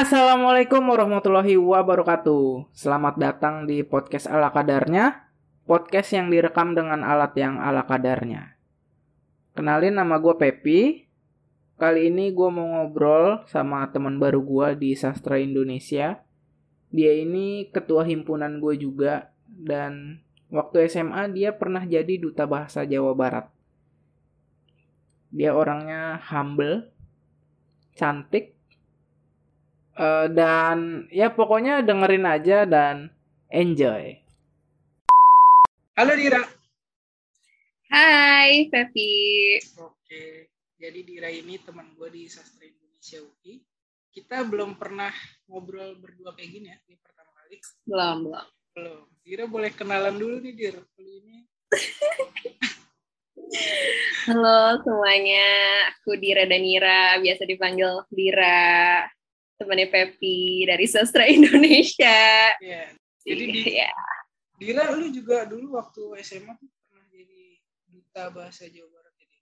Assalamualaikum warahmatullahi wabarakatuh. Selamat datang di podcast ala kadarnya, podcast yang direkam dengan alat yang ala kadarnya. Kenalin nama gue Pepi. Kali ini gue mau ngobrol sama teman baru gue di sastra Indonesia. Dia ini ketua himpunan gue juga dan waktu SMA dia pernah jadi duta bahasa Jawa Barat. Dia orangnya humble, cantik, Eh, dan ya pokoknya dengerin aja dan enjoy. Halo Dira. Hai Pepi. Oke, jadi Dira ini teman gue di Sastra Indonesia UI. Kita belum pernah ngobrol berdua kayak gini ya, ini pertama kali. Belum, belum. Belum. Dira boleh kenalan dulu nih Dir. Kali ini. Halo semuanya, aku Dira Danira, biasa dipanggil Dira temannya Pepi dari Sastra Indonesia. Iya. Jadi di, ya. Dira lu juga dulu waktu SMA tuh pernah jadi duta bahasa Jawa Barat jadi.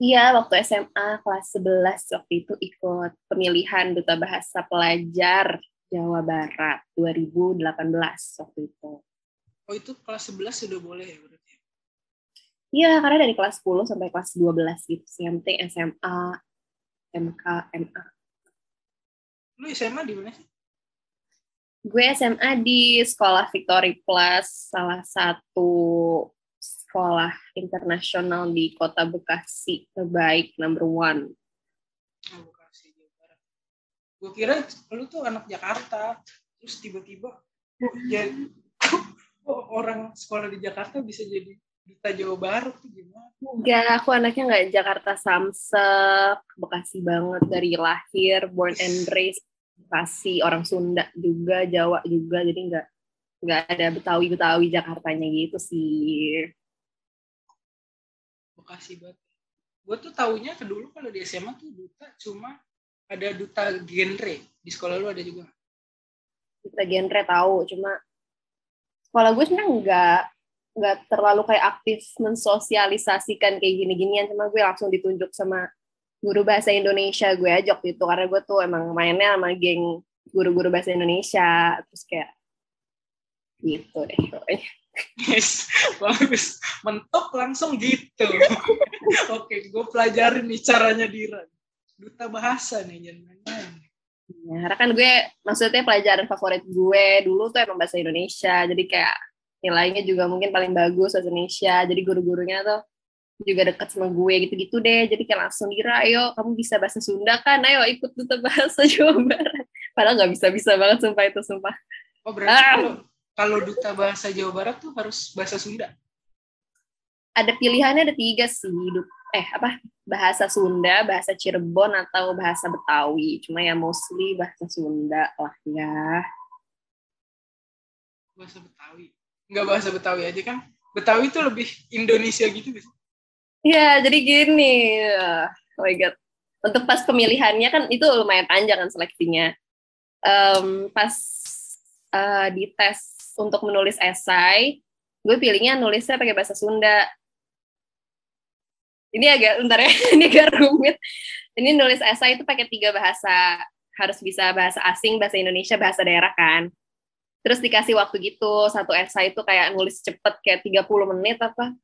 Iya, waktu SMA kelas 11 waktu itu ikut pemilihan duta bahasa pelajar Jawa Barat 2018 waktu itu. Oh, itu kelas 11 sudah boleh ya berarti? Ya? Iya, karena dari kelas 10 sampai kelas 12 gitu sih. Yang penting SMA, MK, MA. Lu SMA di mana sih? Gue SMA di Sekolah Victory Plus, salah satu sekolah internasional di kota Bekasi, terbaik, number one. Oh, Bekasi, Jawa Barat. Gue kira lu tuh anak Jakarta, terus tiba-tiba oh, jadi oh, orang sekolah di Jakarta bisa jadi Duta Jawa Barat tuh gimana? Enggak, aku anaknya nggak Jakarta Samsek, Bekasi banget dari lahir, born and raised Bekasi, orang Sunda juga, Jawa juga, jadi nggak nggak ada Betawi Betawi Jakartanya gitu sih. Bekasi banget. Gue tuh taunya ke dulu kalau di SMA tuh duta cuma ada duta genre di sekolah lu ada juga. Duta genre tahu, cuma sekolah gue sebenarnya nggak nggak terlalu kayak aktif mensosialisasikan kayak gini-ginian cuma gue langsung ditunjuk sama guru bahasa Indonesia gue ajak gitu karena gue tuh emang mainnya sama geng guru-guru bahasa Indonesia terus kayak gitu deh pokoknya. Yes, bagus. Mentok langsung gitu. Oke, gue pelajarin nih caranya Dira. Duta bahasa nih, jangan Ya, karena kan gue, maksudnya pelajaran favorit gue dulu tuh emang bahasa Indonesia. Jadi kayak nilainya juga mungkin paling bagus bahasa Indonesia. Jadi guru-gurunya tuh juga deket sama gue gitu-gitu deh. Jadi kayak langsung kira ayo kamu bisa bahasa Sunda kan? Ayo ikut duta bahasa Jawa Barat. Padahal nggak bisa-bisa banget sumpah itu sumpah. Oh berarti ah. kalau kalau duta bahasa Jawa Barat tuh harus bahasa Sunda? Ada pilihannya ada tiga sih eh apa? Bahasa Sunda bahasa Cirebon atau bahasa Betawi. Cuma ya mostly bahasa Sunda lah ya. Bahasa Betawi nggak bahasa Betawi aja kan Betawi itu lebih Indonesia gitu sih Iya, jadi gini. Oh my God. Untuk pas pemilihannya kan itu lumayan panjang kan seleksinya. Um, pas uh, di tes untuk menulis esai, gue pilihnya nulisnya pakai bahasa Sunda. Ini agak, bentar ya, ini agak rumit. Ini nulis esai itu pakai tiga bahasa. Harus bisa bahasa asing, bahasa Indonesia, bahasa daerah kan terus dikasih waktu gitu satu esai itu kayak nulis cepet kayak 30 menit apa.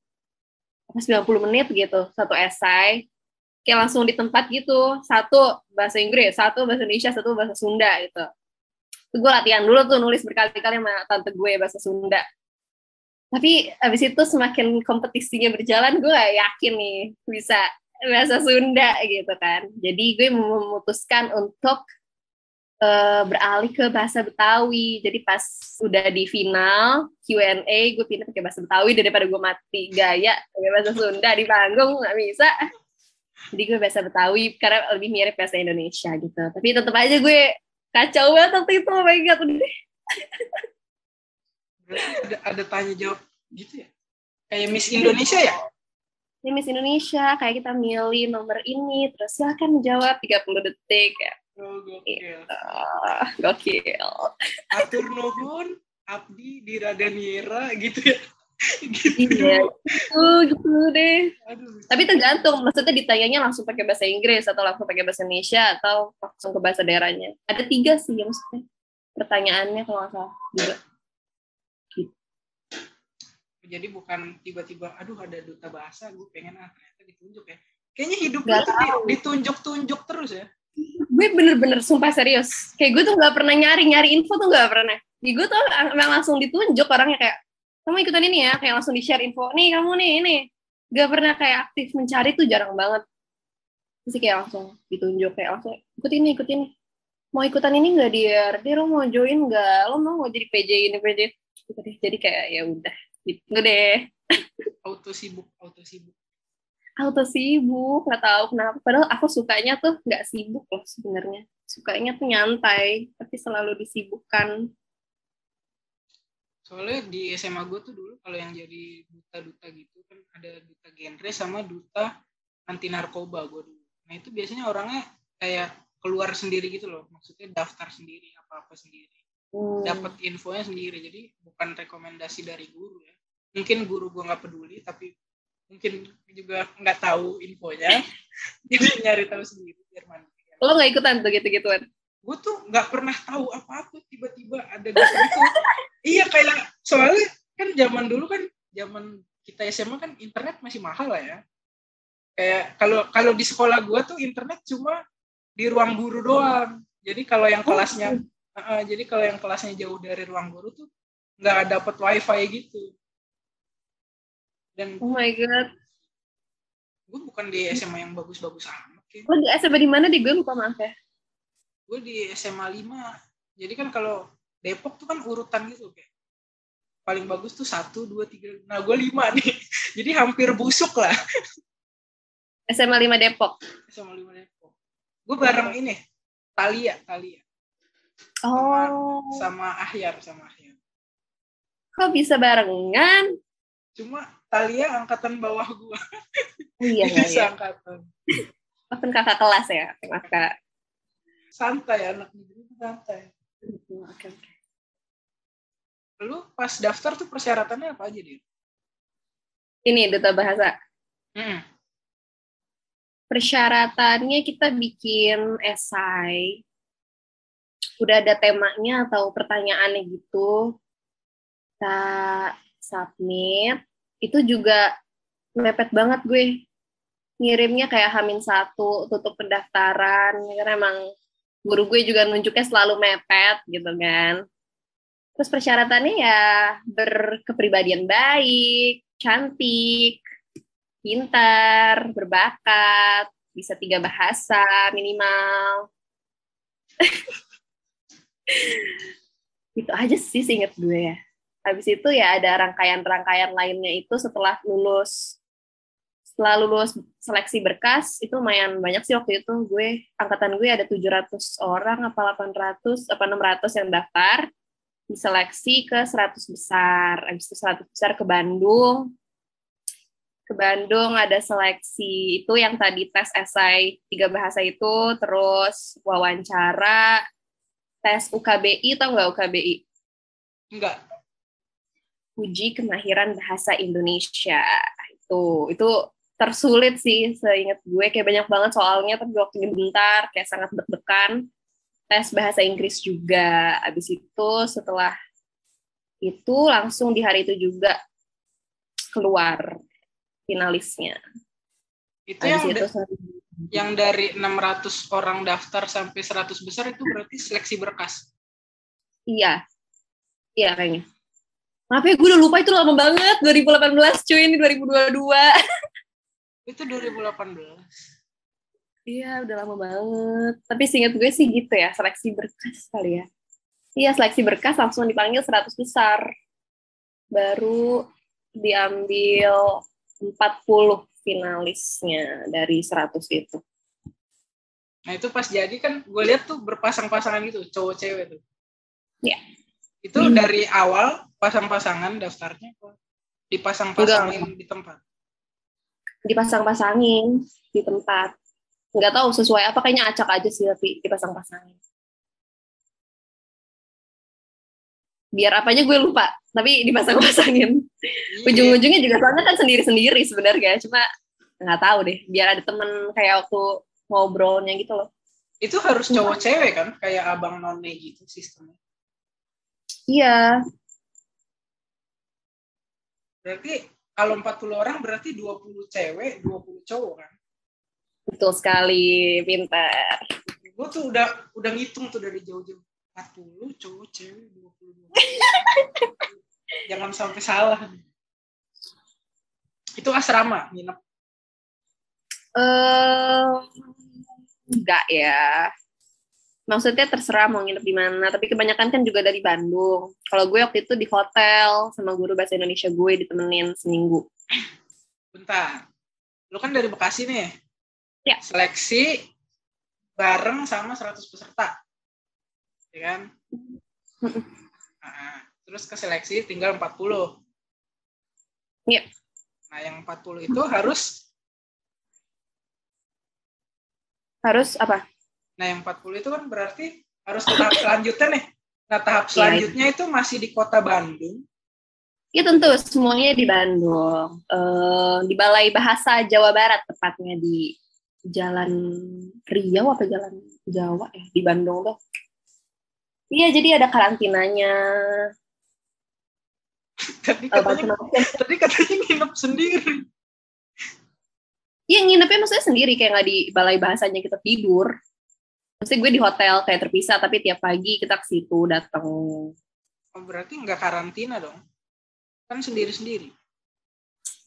Apa 90 menit gitu satu esai kayak langsung di tempat gitu satu bahasa Inggris satu bahasa Indonesia satu bahasa Sunda gitu. Itu gue latihan dulu tuh nulis berkali-kali sama tante gue bahasa Sunda. Tapi abis itu semakin kompetisinya berjalan gue gak yakin nih bisa bahasa Sunda gitu kan. Jadi gue memutuskan untuk uh, beralih ke bahasa Betawi. Jadi pas udah di final Q&A, gue pindah pakai bahasa Betawi daripada gue mati gaya pakai bahasa Sunda di panggung nggak bisa. Jadi gue bahasa Betawi karena lebih mirip bahasa Indonesia gitu. Tapi tetap aja gue kacau banget waktu itu. Oh my god, udah. ada, ada tanya jawab gitu ya? Kayak Miss Indonesia ya? Ini Miss Indonesia, kayak kita milih nomor ini, terus silahkan menjawab 30 detik ya Oh, gokil. Uh, gokil. Atur nuhun, abdi di Radaniera gitu ya. gitu. Iya, gitu, gitu deh. Aduh. Tapi tergantung, maksudnya ditanyanya langsung pakai bahasa Inggris atau langsung pakai bahasa Indonesia atau langsung ke bahasa daerahnya. Ada tiga sih yang maksudnya pertanyaannya kalau nggak salah juga. Gitu. Jadi bukan tiba-tiba, aduh ada duta bahasa, gue pengen ah ternyata ditunjuk ya. Kayaknya hidup tuh ditunjuk-tunjuk terus ya. Gue bener-bener sumpah serius. Kayak gue tuh nggak pernah nyari-nyari info tuh nggak pernah. Di gue tuh emang langsung ditunjuk orangnya kayak kamu ikutan ini ya kayak langsung di share info nih kamu nih ini. Gak pernah kayak aktif mencari tuh jarang banget. Terus kayak langsung ditunjuk kayak langsung ikut ini ikut ini. Mau ikutan ini nggak dia dia lo mau join nggak lo mau mau jadi PJ ini PJ jadi kayak ya udah gitu deh. Auto sibuk auto sibuk auto sibuk nggak tahu kenapa. Padahal aku sukanya tuh nggak sibuk loh sebenarnya. Sukanya tuh nyantai tapi selalu disibukkan. Soalnya di SMA gue tuh dulu kalau yang jadi duta-duta gitu kan ada duta genre sama duta anti narkoba gue dulu. Nah itu biasanya orangnya kayak keluar sendiri gitu loh. Maksudnya daftar sendiri apa apa sendiri. Hmm. dapat infonya sendiri. Jadi bukan rekomendasi dari guru ya. Mungkin guru gue nggak peduli tapi mungkin juga nggak tahu infonya. Jadi nyari tahu sendiri biar mandiri lo nggak ikutan tuh gitu gituan gue tuh nggak pernah tahu apa-apa tiba-tiba ada gitu, -gitu. iya kayak soalnya kan zaman dulu kan zaman kita SMA kan internet masih mahal lah ya. Kayak kalau kalau di sekolah gue tuh internet cuma di ruang guru doang. Jadi kalau yang oh, kelasnya uh, jadi kalau yang kelasnya jauh dari ruang guru tuh nggak dapet wifi gitu dan oh my god. Gue bukan di SMA yang bagus-bagus amat ya. oh di SMA di mana di? Gue lupa maaf ya. Gue di SMA 5 jadi kan kalau Depok tuh kan urutan gitu kayak paling bagus tuh satu dua tiga. Nah gue lima nih. Jadi hampir busuk lah. SMA 5 Depok. SMA 5 Depok. Gue bareng ini Talia Talia. Oh. sama, sama Ahyar sama Ahyar. Kok bisa barengan? Cuma Talia angkatan bawah gue iya iya angkatan Maafin kakak kelas ya kakak santai anak negeri itu santai. Oke oke. Lu pas daftar tuh persyaratannya apa aja dia ini duta bahasa. Hmm. persyaratannya kita bikin esai. Udah ada temanya atau pertanyaannya gitu. Kita submit itu juga mepet banget gue. Ngirimnya kayak hamin satu tutup pendaftaran karena emang guru gue juga nunjuknya selalu mepet gitu kan. Terus persyaratannya ya berkepribadian baik cantik pintar berbakat bisa tiga bahasa minimal. Itu aja sih seinget gue ya habis itu ya ada rangkaian-rangkaian lainnya itu setelah lulus setelah lulus seleksi berkas itu lumayan banyak sih waktu itu. Gue angkatan gue ada 700 orang apa 800 apa 600 yang daftar diseleksi ke 100 besar. Habis itu 100 besar ke Bandung. Ke Bandung ada seleksi itu yang tadi tes esai tiga bahasa itu terus wawancara tes UKBI atau enggak UKBI enggak uji kemahiran bahasa Indonesia. Itu itu tersulit sih seingat gue. Kayak banyak banget soalnya tapi waktunya bentar kayak sangat deg-degan. Tes bahasa Inggris juga. Abis itu setelah itu langsung di hari itu juga keluar finalisnya. Itu yang itu, yang dari 600 orang daftar sampai 100 besar itu berarti seleksi berkas? Iya. Iya kayaknya Maaf ya, gue udah lupa itu lama banget. 2018 cuy, ini 2022. Itu 2018. Iya, udah lama banget. Tapi seingat gue sih gitu ya, seleksi berkas kali ya. Iya, seleksi berkas langsung dipanggil 100 besar. Baru diambil 40 finalisnya dari 100 itu. Nah itu pas jadi kan gue lihat tuh berpasang-pasangan gitu, cowok cewek tuh. Iya. Itu hmm. dari awal pasang-pasangan daftarnya dipasang-pasangin di tempat? dipasang-pasangin di tempat nggak tahu sesuai apa kayaknya acak aja sih tapi dipasang-pasangin biar apanya gue lupa tapi dipasang-pasangin Iya. Ujung-ujungnya juga soalnya kan sendiri-sendiri sebenarnya, cuma nggak tahu deh. Biar ada temen kayak waktu ngobrolnya gitu loh. Itu harus cowok cewek kan, kayak abang none gitu sistemnya. Iya. Berarti kalau 40 orang berarti 20 cewek, 20 cowok kan? Betul sekali, pintar. Gue tuh udah udah ngitung tuh dari jauh-jauh. 40 cowok cewek 20. Jangan sampai salah. Itu asrama nginep. Eh uh, enggak ya. Maksudnya terserah mau nginep di mana, tapi kebanyakan kan juga dari Bandung. Kalau gue waktu itu di hotel sama guru bahasa Indonesia gue ditemenin seminggu. Bentar. Lu kan dari Bekasi nih. Ya. Seleksi bareng sama 100 peserta. Ya kan? nah, terus ke seleksi tinggal 40. Iya. Nah, yang 40 itu harus harus apa? Nah, yang 40 itu kan berarti harus ke tahap selanjutnya nih. Nah, tahap iya, selanjutnya ya, itu. masih di kota Bandung. Ya tentu, semuanya di Bandung. Uh, di Balai Bahasa Jawa Barat, tepatnya di Jalan Riau apa Jalan Jawa ya, di Bandung tuh. Iya, jadi ada karantinanya. tadi katanya, tadi katanya nginep sendiri. Iya, nginepnya maksudnya sendiri, kayak nggak di balai bahasanya kita tidur. Maksudnya gue di hotel kayak terpisah, tapi tiap pagi kita ke situ datang. Oh, berarti nggak karantina dong? Kan sendiri-sendiri.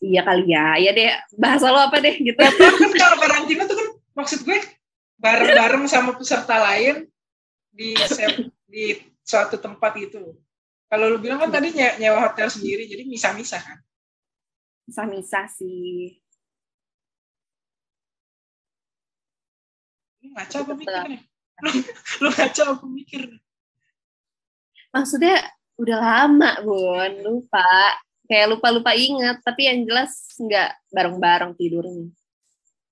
Iya kali ya. Iya deh, bahasa lo apa deh gitu. Ya, kan kalau karantina tuh kan maksud gue bareng-bareng sama peserta lain di di suatu tempat itu. Kalau lu bilang kan tadi nyewa hotel sendiri, jadi misah-misah kan? Misah-misah sih. Ngaca apa mikir nih? Lu, ngaca apa mikir Maksudnya udah lama, Bun. Lupa. Kayak lupa-lupa inget. Tapi yang jelas nggak bareng-bareng tidurnya.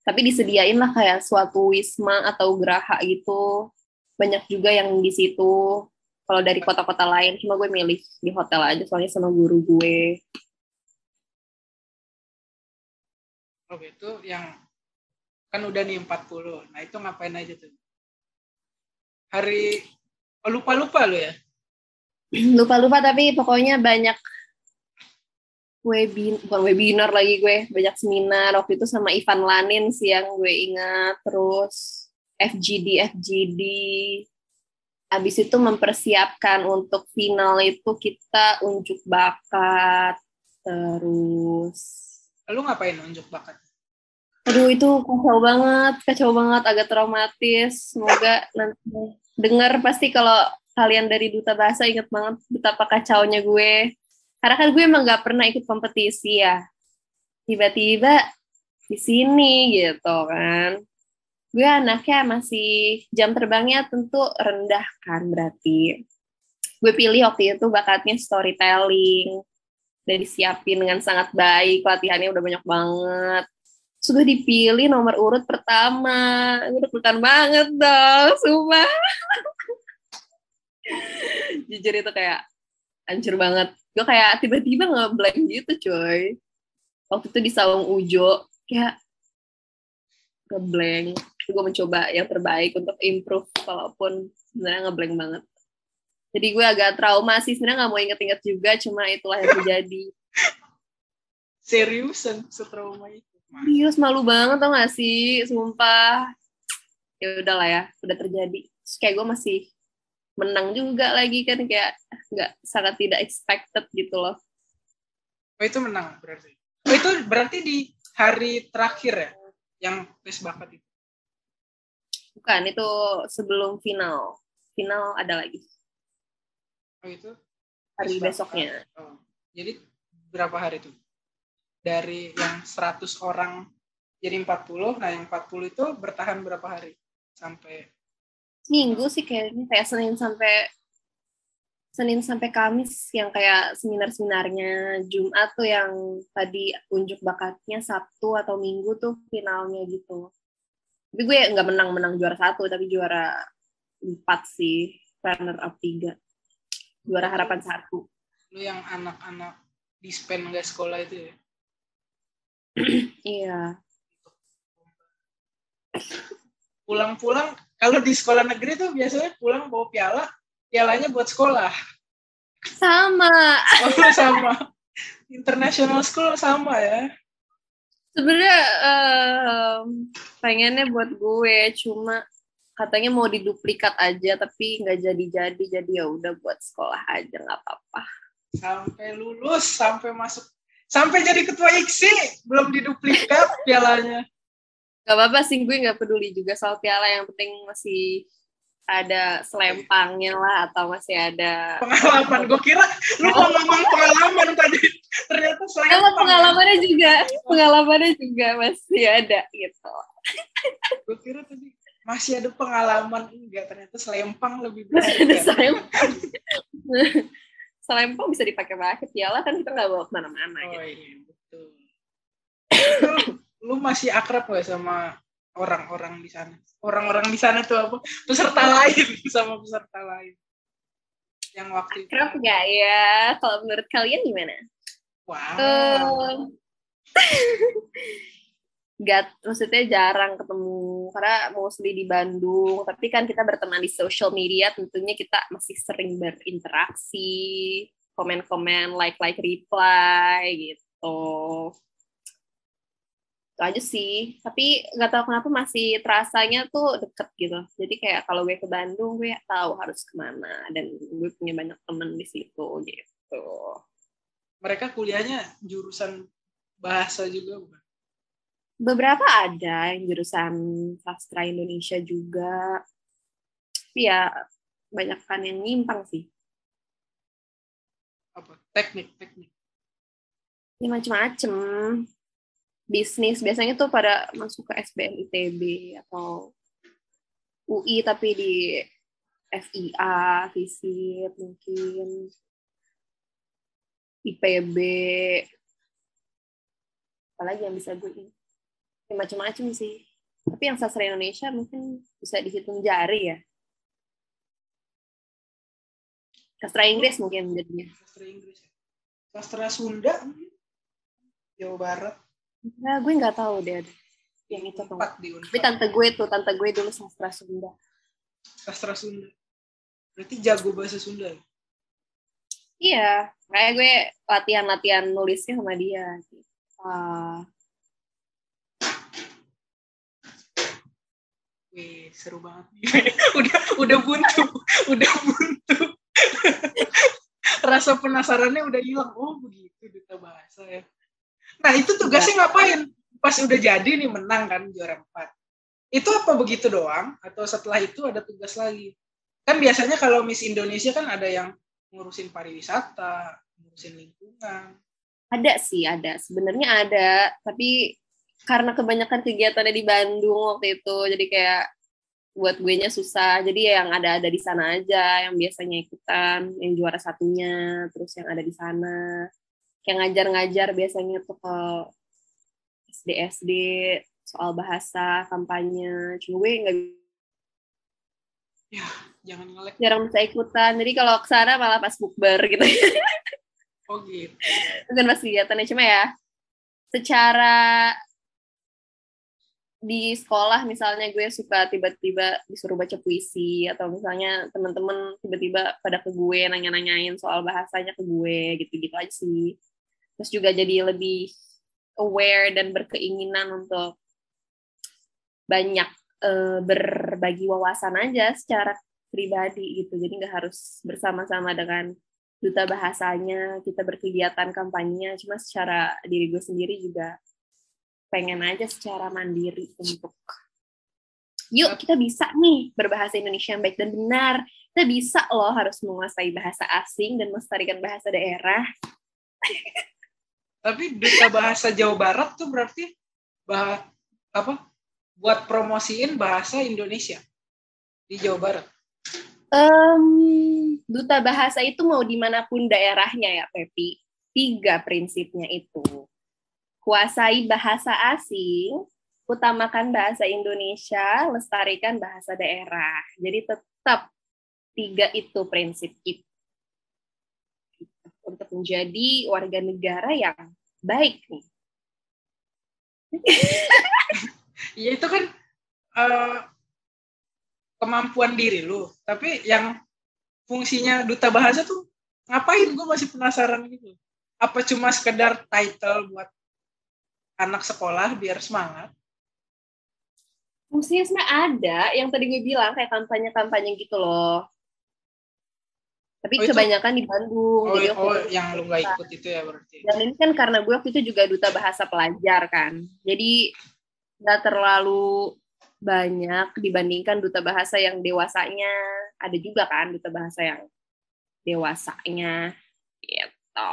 Tapi disediain lah kayak suatu wisma atau geraha gitu. Banyak juga yang di situ kalau dari kota-kota lain cuma gue milih di hotel aja soalnya sama guru gue oh itu yang kan udah nih 40 nah itu ngapain aja tuh? Hari oh, lupa lupa lo ya? Lupa lupa tapi pokoknya banyak webinar bukan webinar lagi gue banyak seminar. Waktu itu sama Ivan Lanin sih yang gue ingat. Terus FGD FGD habis itu mempersiapkan untuk final itu kita unjuk bakat. Terus lu ngapain unjuk bakat aduh itu kacau banget kacau banget agak traumatis. Semoga nanti dengar pasti kalau kalian dari duta bahasa inget banget betapa kacaunya gue. Karena kan gue emang gak pernah ikut kompetisi ya. Tiba-tiba di sini gitu kan. Gue anaknya masih jam terbangnya tentu rendah kan berarti. Gue pilih waktu itu bakatnya storytelling. Dan disiapin dengan sangat baik latihannya udah banyak banget sudah dipilih nomor urut pertama. Gue deg banget dong sumpah. Jujur itu kayak hancur banget. Gue kayak tiba-tiba ngeblank gitu coy waktu itu di sawung ujo kayak ngeblank. Gue mencoba yang terbaik untuk improve walaupun sebenarnya ngeblank banget. Jadi gue agak trauma sih sebenarnya nggak mau inget-inget juga cuma itulah yang terjadi seriusan setrauma itu serius malu banget tau gak sih sumpah ya udahlah ya udah terjadi Terus kayak gue masih menang juga lagi kan kayak nggak sangat tidak expected gitu loh oh itu menang berarti oh itu berarti di hari terakhir ya yang tes bakat itu? Bukan, itu sebelum final. Final ada lagi. Oh itu? Hari besoknya. Oh. Jadi berapa hari itu? Dari yang 100 orang jadi 40, nah yang 40 itu bertahan berapa hari? Sampai minggu sih kayaknya kayak Senin sampai Senin sampai Kamis yang kayak seminar-seminarnya Jumat tuh yang tadi unjuk bakatnya Sabtu atau Minggu tuh finalnya gitu. Tapi gue nggak menang-menang juara satu tapi juara empat sih runner up tiga juara harapan satu. Lu yang anak-anak dispen nggak sekolah itu ya. Iya. Pulang-pulang kalau di sekolah negeri tuh biasanya pulang bawa piala, pialanya buat sekolah. Sama. Oh, sama. International school sama ya. Sebenarnya em, pengennya buat gue, cuma katanya mau diduplikat aja, tapi nggak jadi-jadi, jadi ya udah buat sekolah aja nggak apa-apa. Sampai lulus, sampai masuk, sampai jadi ketua IKSI, belum diduplikat pialanya. Gak apa-apa sih, gue nggak peduli juga soal piala, yang penting masih ada selempangnya lah, atau masih ada... Pengalaman, gue kira lu mau ngomong pengalaman tadi. Ternyata selain Kalau pengalamannya juga, pengalamannya juga masih ada gitu. gue kira tadi masih ada pengalaman enggak ternyata selempang lebih Masih ada selempang. Selempang bisa dipakai-pakai piala kan kita nggak bawa ke mana-mana Oh gitu. iya betul. lu, lu masih akrab gak sama orang-orang di sana? Orang-orang di sana tuh apa? Peserta lain sama peserta lain. Yang waktu itu. Akrab nggak ya? Kalau menurut kalian gimana? Wow. Eh, Gak, maksudnya jarang ketemu karena mostly di Bandung. Tapi kan kita berteman di social media, tentunya kita masih sering berinteraksi, komen-komen, like-like, reply gitu. Itu aja sih. Tapi nggak tahu kenapa masih terasanya tuh deket gitu. Jadi kayak kalau gue ke Bandung, gue tahu harus ke mana dan gue punya banyak temen di situ gitu. Mereka kuliahnya jurusan bahasa juga bukan? Beberapa ada yang jurusan sastra Indonesia juga. Tapi ya banyak kan yang nyimpang sih. Apa? Teknik, teknik. Ya macem-macem. Bisnis biasanya tuh pada masuk ke SBM ITB atau UI tapi di FIA, FISIP mungkin. IPB. Apalagi yang bisa gue ini. Ya macem-macem sih. Tapi yang sastra Indonesia mungkin bisa dihitung jari ya. Sastra Inggris mungkin jadinya. Sastra Inggris. Sastra Sunda? Jawa Barat. Nah, gue nggak tahu deh yang itu tuh. Empat di Tapi tante gue tuh, tante gue dulu sastra Sunda. Sastra Sunda. Berarti jago bahasa Sunda. ya? Iya, kayak gue latihan-latihan nulisnya sama dia. Ah, Wih, seru banget. udah udah buntu, udah buntu. Rasa penasarannya udah hilang. Oh, begitu duta bahasa ya. Nah, itu tugasnya ngapain? Pas udah jadi nih menang kan juara 4. Itu apa begitu doang atau setelah itu ada tugas lagi? Kan biasanya kalau Miss Indonesia kan ada yang ngurusin pariwisata, ngurusin lingkungan. ada sih, ada. Sebenarnya ada, tapi karena kebanyakan kegiatannya di Bandung waktu itu, jadi kayak buat gue nya susah. Jadi ya yang ada-ada di sana aja, yang biasanya ikutan, yang juara satunya, terus yang ada di sana. Kayak ngajar-ngajar biasanya tuh ke SD-SD, soal bahasa, kampanye. Cuma gue nggak Jangan ngelek. jarang bisa ikutan. Jadi kalau ke sana malah pas bukber gitu. Oh gitu. Bukan pas kegiatannya. Cuma ya, secara di sekolah misalnya gue suka tiba-tiba disuruh baca puisi atau misalnya teman-teman tiba-tiba pada ke gue nanya-nanyain soal bahasanya ke gue gitu-gitu aja sih. Terus juga jadi lebih aware dan berkeinginan untuk banyak eh, berbagi wawasan aja secara pribadi gitu. Jadi nggak harus bersama-sama dengan duta bahasanya kita berkegiatan kampanye cuma secara diri gue sendiri juga pengen aja secara mandiri untuk yuk kita bisa nih berbahasa Indonesia yang baik dan benar kita bisa loh harus menguasai bahasa asing dan melestarikan bahasa daerah Tapi duta bahasa Jawa Barat tuh berarti bah apa? Buat promosiin bahasa Indonesia di Jawa Barat. Em, duta bahasa itu mau di mana pun daerahnya ya Pepi tiga prinsipnya itu kuasai bahasa asing utamakan bahasa Indonesia lestarikan bahasa daerah. Jadi tetap tiga itu prinsip itu untuk menjadi warga negara yang baik nih? ya itu kan uh, kemampuan diri lu. Tapi yang fungsinya duta bahasa tuh ngapain? Gue masih penasaran gitu. Apa cuma sekedar title buat anak sekolah biar semangat. Fungsinya sebenarnya ada yang tadi gue bilang kayak kampanye-kampanye gitu loh. Tapi oh, kebanyakan di Bandung oh, jadi oh yang lu gak ikut itu ya berarti? Dan ini kan karena gue waktu itu juga duta bahasa pelajar kan. Jadi nggak terlalu banyak dibandingkan duta bahasa yang dewasanya. Ada juga kan duta bahasa yang dewasanya. Gitu.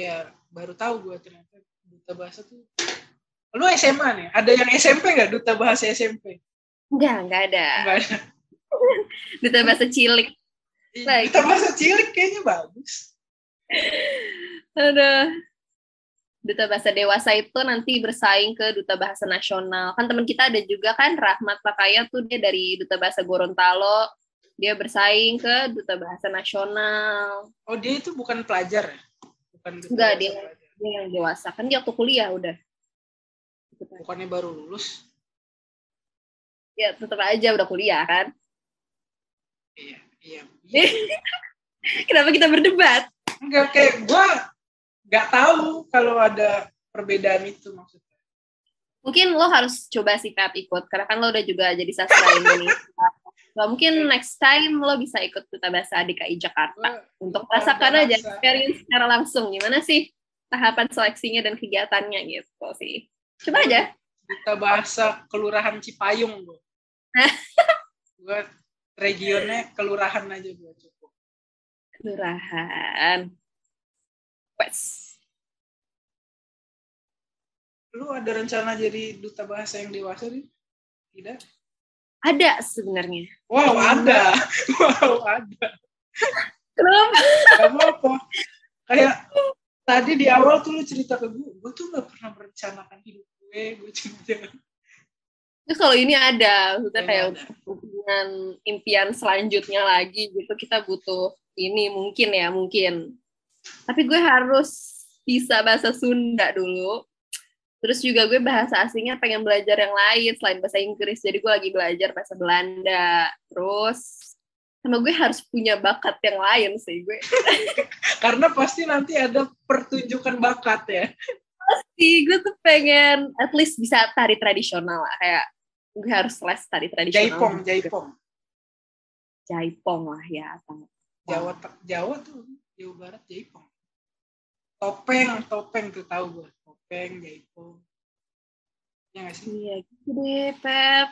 Iya baru tahu gue ternyata duta bahasa tuh lu SMA nih ada yang SMP nggak duta bahasa SMP Enggak, enggak ada. Enggak ada. duta bahasa cilik. Nah, duta bahasa cilik kayaknya bagus. Aduh duta bahasa dewasa itu nanti bersaing ke duta bahasa nasional. Kan teman kita ada juga kan Rahmat Pakaya tuh dia dari duta bahasa Gorontalo, dia bersaing ke duta bahasa nasional. Oh, dia itu bukan pelajar ya? Bukan duta Enggak, dia, dia yang dewasa. Kan dia waktu kuliah udah. Bukannya baru lulus? Ya, tetap aja udah kuliah kan. Iya, iya. Kenapa kita berdebat? Enggak, kayak gua nggak tahu kalau ada perbedaan itu maksudnya. Mungkin lo harus coba sih Pep ikut, karena kan lo udah juga jadi sastra ini. Lo mungkin next time lo bisa ikut duta bahasa DKI Jakarta oh, untuk merasakan aja experience secara langsung gimana sih tahapan seleksinya dan kegiatannya gitu sih. Coba aja. Duta bahasa Kelurahan Cipayung gue. gue regionnya kelurahan aja gue cukup. Kelurahan. Wes lu ada rencana jadi duta bahasa yang dewasa nih? Tidak? Ada sebenarnya. Wow, ada. Wow, ada. Kenapa? Kamu apa? Kayak tadi di awal tuh lu cerita ke gue, gue tuh gak pernah merencanakan hidup gue, gue jalan. Terus kalau ini ada, maksudnya kayak hubungan impian selanjutnya lagi gitu, kita butuh ini mungkin ya, mungkin. Tapi gue harus bisa bahasa Sunda dulu Terus juga gue bahasa asingnya pengen belajar yang lain selain bahasa Inggris. Jadi gue lagi belajar bahasa Belanda. Terus sama gue harus punya bakat yang lain sih gue. Karena pasti nanti ada pertunjukan bakat ya. Pasti gue tuh pengen at least bisa tari tradisional lah kayak gue harus les tari tradisional. Jaipong, jaipong. Jaipong lah ya. Jawa Jawa tuh Jawa Barat jaipong. Topeng, topeng tuh tahu gue topeng jaipong ya sih iya gitu deh Pep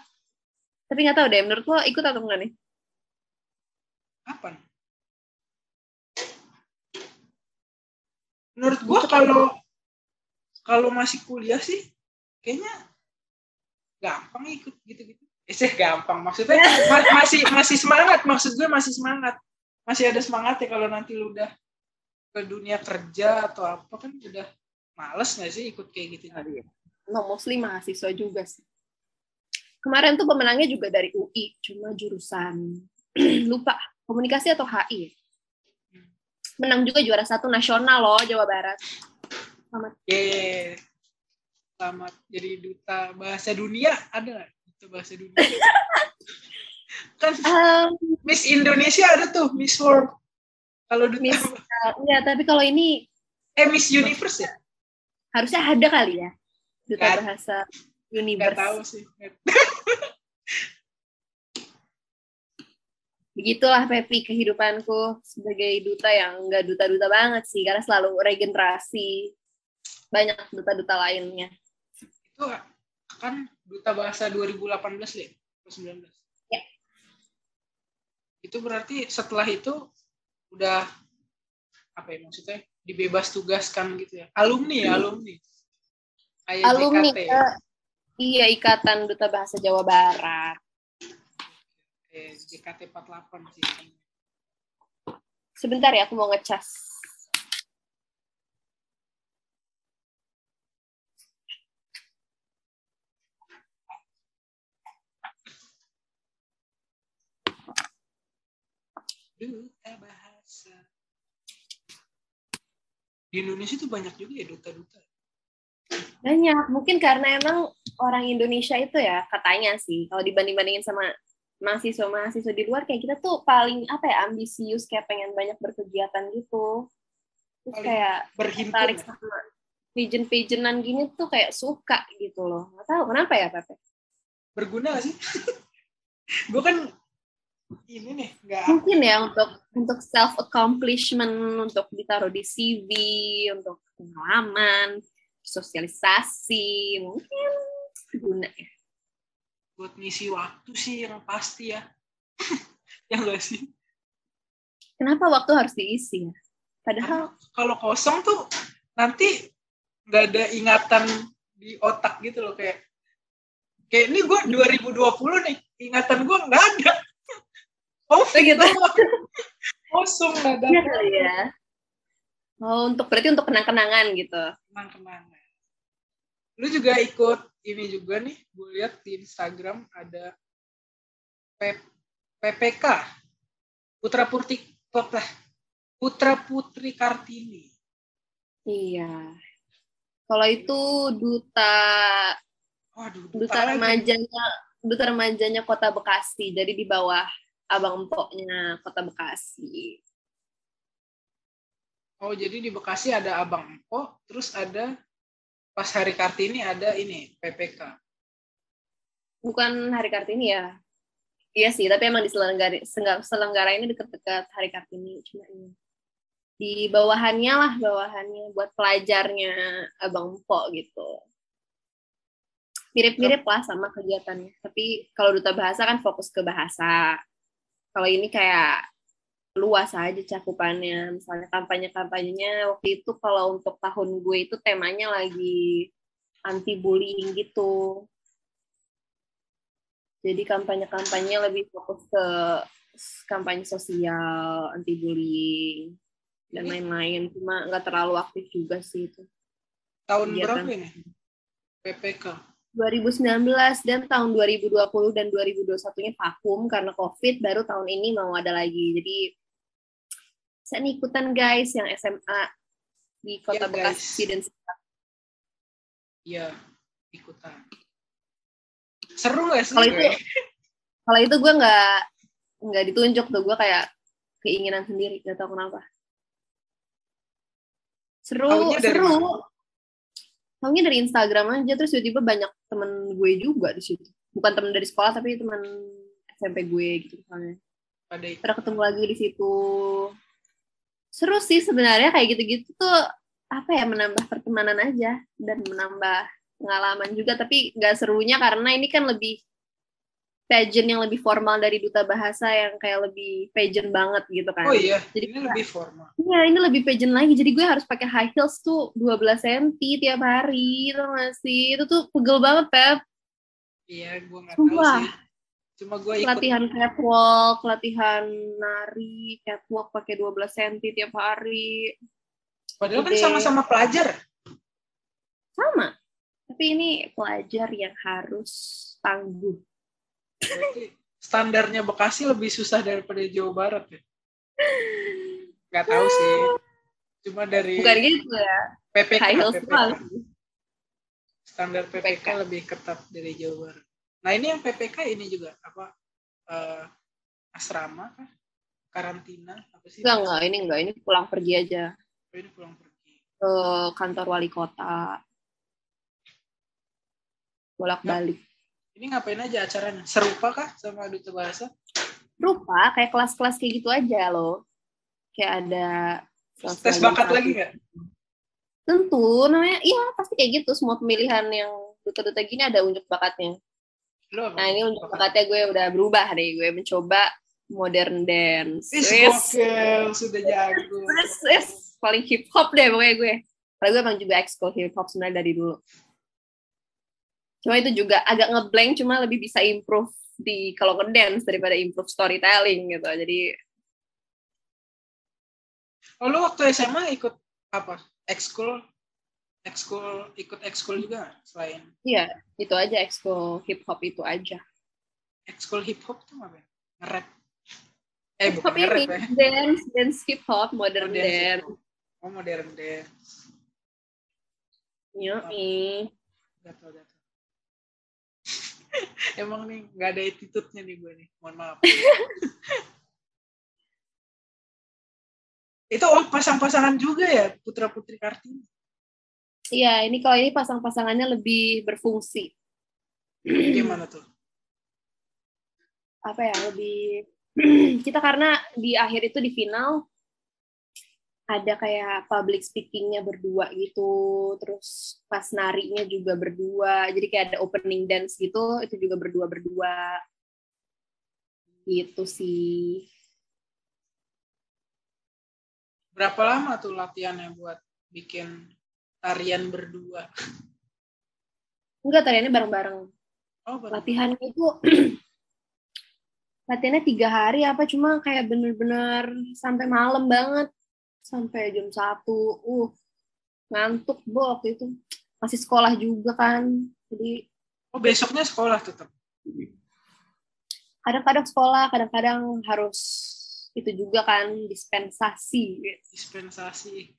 tapi nggak tahu deh menurut lo ikut atau enggak nih apa menurut gua kalau kalau masih kuliah sih kayaknya gampang ikut gitu-gitu. Eh sih gampang. Maksudnya masih masih semangat. Maksud gue masih semangat. Masih ada semangat ya kalau nanti lu udah ke dunia kerja atau apa kan udah males nggak sih ikut kayak gitu? Tadi? No, mostly mahasiswa juga sih. Kemarin tuh pemenangnya juga dari UI, cuma jurusan lupa komunikasi atau HI. Menang juga juara satu nasional loh Jawa Barat. Selamat. Yeah. Selamat jadi duta bahasa dunia ada? Duta bahasa dunia. kan um, Miss Indonesia ada tuh Miss World. Kalau duta Miss, uh, ya tapi kalau ini eh Miss Universe ya? harusnya ada kali ya duta gak, bahasa universe. Gak tahu sih. Begitulah Pepi kehidupanku sebagai duta yang nggak duta-duta banget sih karena selalu regenerasi banyak duta-duta lainnya. Itu kan duta bahasa 2018 ya, 2019. Ya. Itu berarti setelah itu udah apa ya maksudnya dibebas tugaskan gitu ya alumni ya alumni Kayak alumni ya? iya ikatan duta bahasa Jawa Barat eh, JKT 48 sih sebentar ya aku mau ngecas duta bahasa Di Indonesia tuh banyak juga ya duta-duta. Banyak. Mungkin karena emang orang Indonesia itu ya katanya sih kalau dibanding-bandingin sama mahasiswa-mahasiswa di luar kayak kita tuh paling apa ya ambisius kayak pengen banyak berkegiatan gitu. Terus Paling kayak Berhimpun. tertarik ya? sama pageant-pageantan gini tuh kayak suka gitu loh. Gak tahu kenapa ya Pepe. Berguna gak sih? gue kan ini nih nggak Mungkin ya untuk untuk self accomplishment, untuk ditaruh di CV, untuk pengalaman, sosialisasi, mungkin guna ya. Buat ngisi waktu sih yang pasti ya. ya enggak sih? Kenapa waktu harus diisi ya? Padahal Kalau kosong tuh nanti nggak ada ingatan di otak gitu loh kayak kayak ini gue 2020 nih ingatan gue nggak ada. Oh Begitu. kosong nggak ada. Kali ya. Oh, untuk berarti untuk kenang-kenangan gitu. kenang-kenangan. Lu juga ikut ini juga nih, gue lihat di Instagram ada P- PPK Putra Putri apa? Putra Putri Kartini. Iya. Kalau itu duta Waduh, duta lagi. remajanya duta remajanya Kota Bekasi. Jadi di bawah abang empoknya Kota Bekasi. Oh, jadi di Bekasi ada Abang Empo, terus ada pas Hari Kartini ada ini PPK. Bukan Hari Kartini ya. Iya sih, tapi emang diselenggara selenggara ini deket-deket Hari Kartini cuma ini. Di bawahannya lah, bawahannya buat pelajarnya Abang Empok gitu. Mirip-mirip lah sama kegiatannya. Tapi kalau duta bahasa kan fokus ke bahasa. Kalau ini kayak luas aja cakupannya. Misalnya kampanye-kampanyenya waktu itu kalau untuk tahun gue itu temanya lagi anti bullying gitu. Jadi kampanye-kampanye lebih fokus ke kampanye sosial, anti bullying dan lain-lain. Cuma nggak terlalu aktif juga sih itu. tahun Kegiatan. berapa ini? PPK. 2019 dan tahun 2020 dan 2021-nya vakum karena COVID, baru tahun ini mau ada lagi. Jadi saya nih ikutan guys yang SMA di Kota guys. Bekasi dan. Iya, ikutan. Seru gak sih? Kalau itu kalau itu gue nggak nggak ditunjuk tuh gue kayak keinginan sendiri nggak tahu kenapa. Seru, seru. Taunya dari Instagram aja terus tiba-tiba banyak temen gue juga di situ. Bukan temen dari sekolah tapi temen SMP gue gitu misalnya. pada. Terus ketemu lagi di situ. Seru sih sebenarnya kayak gitu-gitu tuh apa ya menambah pertemanan aja dan menambah pengalaman juga tapi nggak serunya karena ini kan lebih pageant yang lebih formal dari duta bahasa yang kayak lebih pageant banget gitu kan. Oh iya, Jadi ini lebih formal. Iya, ini lebih pageant lagi. Jadi gue harus pakai high heels tuh 12 cm tiap hari, tau gak sih? Itu tuh pegel banget, Pep. Iya, gue nggak tahu sih. Cuma gue ikut. Latihan catwalk, latihan nari, catwalk pakai 12 cm tiap hari. Padahal kan Gede. sama-sama pelajar. Sama. Tapi ini pelajar yang harus tangguh. Berarti standarnya Bekasi lebih susah daripada Jawa Barat ya? Gak tahu sih. Cuma dari Bukan gitu ya. PPK, PPK. Standar PPK PPK. lebih ketat dari Jawa Barat. Nah ini yang PPK ini juga apa? eh, asrama kah? Karantina apa sih? Enggak, enggak. Ini enggak. Ini pulang pergi aja Oh, ini pulang pergi. ke kantor wali kota. Bolak-balik. Ini ngapain aja acaranya? Serupa kah sama Duta Bahasa? rupa kayak kelas-kelas kayak gitu aja loh kayak ada tes bakat lagi nggak? tentu namanya iya pasti kayak gitu semua pemilihan yang duta-duta gini ada unjuk bakatnya Lu nah ini unjuk bakatnya gue udah berubah deh gue mencoba modern dance Is Wes, gokil, sudah jago. wes, wes. paling hip hop deh pokoknya gue karena gue emang juga ekskul hip hop sebenarnya dari dulu cuma itu juga agak ngeblank cuma lebih bisa improve di kalau ngedance daripada improve storytelling gitu jadi Oh, lu waktu SMA ikut apa? Ekskul? Ekskul, ikut ekskul juga selain Iya, itu aja ekskul hip hop itu aja. ekskul hip hop tuh apa? Nge-rap. Eh, Hip bukan nge-rap ya. dance, dance hip hop, modern Oh, dance hip dance. hop. Oh modern dance. Yoi. Gatel gatel. Emang nih nggak ada attitude-nya nih gue nih. Mohon maaf. Itu oh pasang-pasangan juga ya putra putri Kartini. Iya, ini kalau ini pasang-pasangannya lebih berfungsi. Gimana tuh? Apa ya, lebih kita karena di akhir itu di final ada kayak public speakingnya berdua gitu, terus pas narinya juga berdua, jadi kayak ada opening dance gitu, itu juga berdua berdua, gitu sih. Berapa lama tuh latihannya buat bikin tarian berdua? Enggak, tariannya bareng-bareng. Oh, bareng. Latihannya itu latihannya tiga hari apa cuma kayak bener-bener sampai malam banget sampai jam satu uh ngantuk bo waktu itu masih sekolah juga kan jadi Oh, besoknya sekolah tetap. kadang-kadang sekolah kadang-kadang harus itu juga kan dispensasi gitu Dispensasi.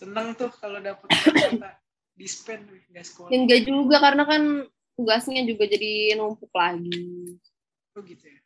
Seneng tuh kalau dapet dispen nggak sekolah. enggak juga karena kan tugasnya juga jadi numpuk lagi Oh gitu ya.